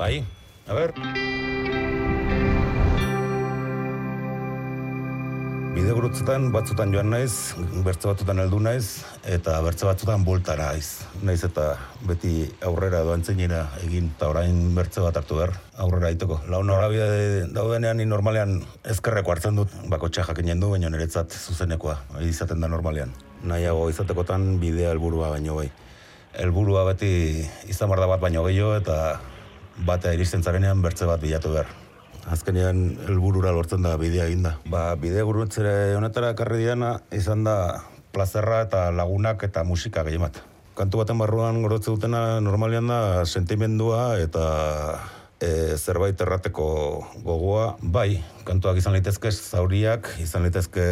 Bai, a ber. Bide gurutzetan batzutan joan naiz, bertze batzutan heldu naiz, eta bertze batzutan bultara naiz. Naiz eta beti aurrera doan zeinera egin, eta orain bertze bat hartu behar, aurrera aiteko. Lau norabide daudenean, ni normalean ezkerreko hartzen dut, bako txajak du, baina niretzat zuzenekoa, izaten da normalean. Nahiago izatekotan bidea helburua baino bai. Helburua beti izan da bat baino gehiago eta batea iristen zarenean bertze bat bilatu behar azkenean helburura lortzen da bidea eginda. Ba, bide gurutzere honetara ekarri diana izan da plazerra eta lagunak eta musika gehien bat. Kantu baten barruan gorotze dutena normalian da sentimendua eta e, zerbait errateko gogoa. Bai, kantuak izan litezke zauriak, izan litezke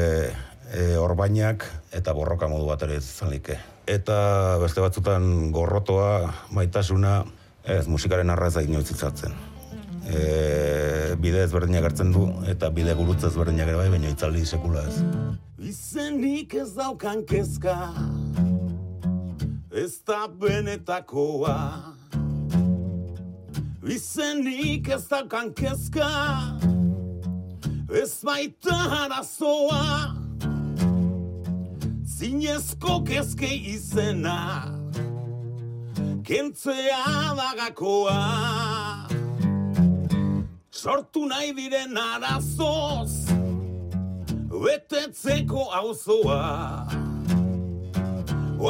e, orbainak eta borroka modu bat ere izan like. Eta beste batzutan gorrotoa, maitasuna, ez musikaren arra ez da inoiz e, bide ezberdinak hartzen du eta bide gurutze ezberdinak ere bai, baina itzaldi sekula ez. Izenik ez daukan kezka Ez da benetakoa. Izenik ez daukan kezka Ez baita arazoa. Zinezko kezke izena Kentzea dagakoa sortu nahi diren arazoz betetzeko auzoa.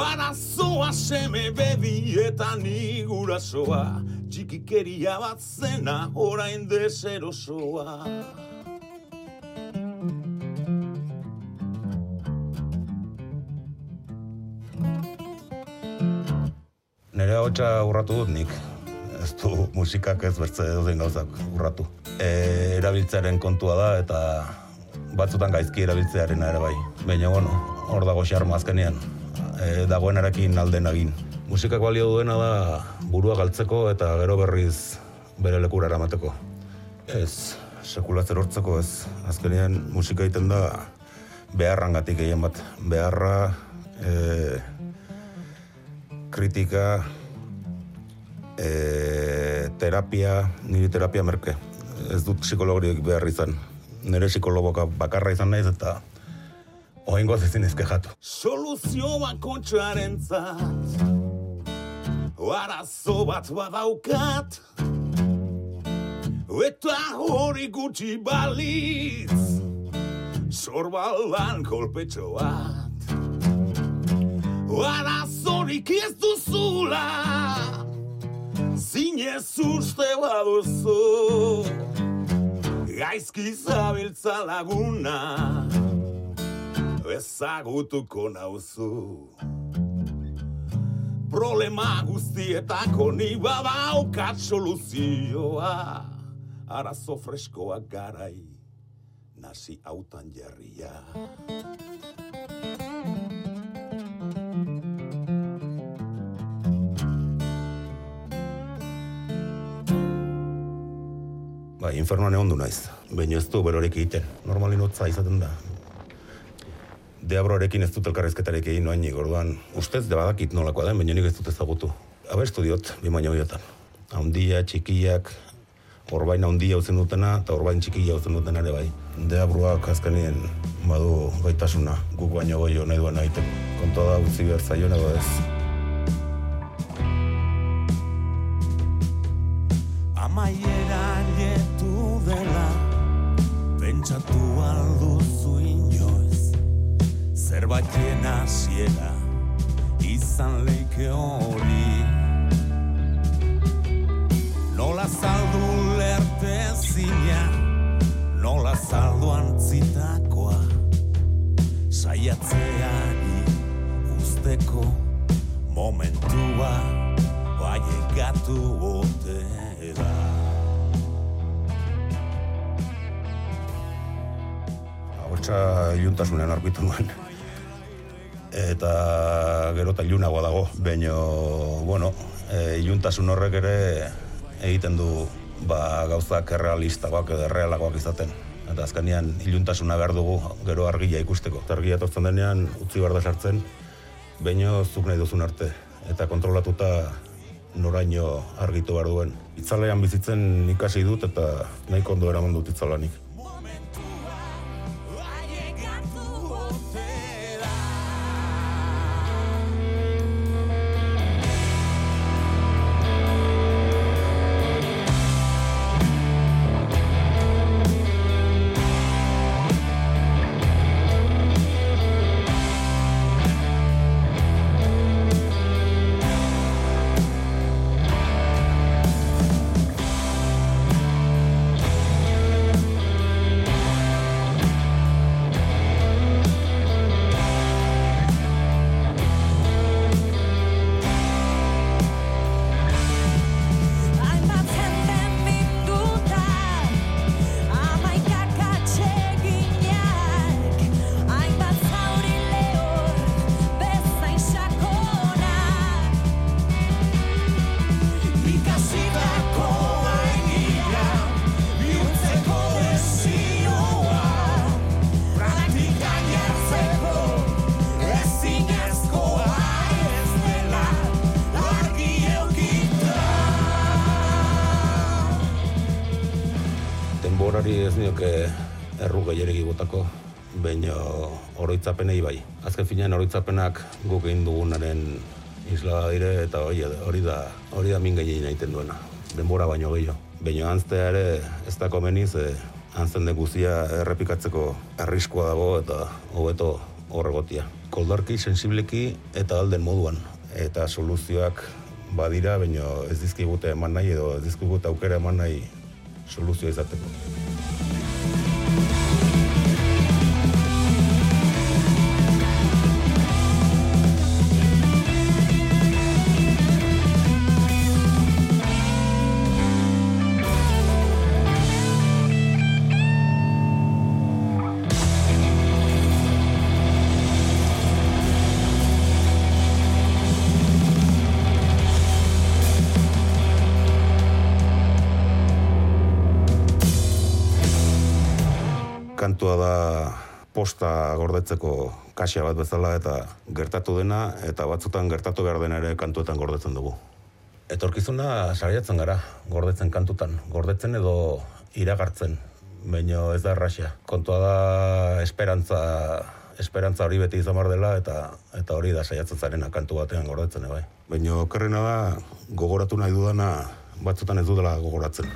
Arazoa seme bebi eta nigurasoa txikikeria bat zena orain deserosoa Nere hau urratu dut nik ez du musikak ez bertze den gauzak urratu. E, erabiltzearen kontua da eta batzutan gaizki erabiltzearen ere bai. Baina, bueno, hor dago xarma azkenean, e, dagoen erakin alden egin. Musikak balio duena da burua galtzeko eta gero berriz bere lekura eramateko. Ez, sekulatzer hortzeko ez. Azkenean musika egiten da beharrangatik egin bat. Beharra, e, kritika, e, terapia, niri terapia merke. Ez dut psikologiak behar izan. Nire psikologoka bakarra izan naiz eta oain ezin ezke jatu. Soluzio bako txaren zat Arazo bat badaukat Eta hori gutxi balitz Sorbaldan kolpetxo bat Arazorik ez duzula zinez uste baduzu Gaizki zabiltza laguna Ezagutuko nauzu Problema guztietako ni badaukat soluzioa Arazo freskoak garai Nasi autan jarria Bai, infernoan egon du naiz. Baina ez du berorek egiten. Normalin hotza izaten da. Deabroarekin ez dut elkarrezketarik egin noain orduan ustez de badakit nolakoa den, baina nik ez dut ezagutu. Abestu diot, bi baina horietan. Haundia, txikiak, orbain haundia uzen dutena, eta orbain txikia uzen dutena ere bai. Deabroak azkenien badu gaitasuna, guk baino goio nahi duen egiteko. Kontoa da utzi behar zaio nago ez. Amaiera dela Pentsatu alduzu inoiz Zerbaiten hasiera Izan leike hori. Nola zaldu lerte zina Nola zaldu antzitakoa Saiatzeari usteko momentua Bai iluntasunean argitu nuen. Eta gero eta ilunagoa dago, baina, bueno, e, iluntasun horrek ere egiten du ba, gauzak errealistagoak edo errealagoak izaten. Eta azkenean iluntasuna behar dugu gero argia ikusteko. Eta argia tortzen denean utzi behar da sartzen, baina zuk nahi duzun arte. Eta kontrolatuta noraino argitu behar duen. Itzalean bizitzen ikasi dut eta nahiko ondo eraman dut itzalanik. Denborari ez nioke erru gehiaregi botako, baina oroitzapenei bai. Azken finean oroitzapenak guk egin dugunaren isla dire eta hori, hori da hori da min gehien egiten duena. Denbora baino gehiago. Baina antztea ere ez da komeni ze antzen den guztia errepikatzeko arriskoa dago eta hobeto horregotia. Koldarki, sensibleki eta alden moduan. Eta soluzioak badira, baina ez dizkigute eman nahi edo ez dizkigute aukera eman nahi soluzioa izateko. Kantua da posta gordetzeko kasia bat bezala eta gertatu dena eta batzutan gertatu behar dena ere kantuetan gordetzen dugu. Etorkizuna sariatzen gara, gordetzen kantutan, gordetzen edo iragartzen, baino ez da erraxa. Kontua da esperantza, esperantza hori beti izan dela eta eta hori da saiatzen zarena kantu batean gordetzen bai. Baino okerrena da gogoratu nahi dudana batzutan ez dudala gogoratzen.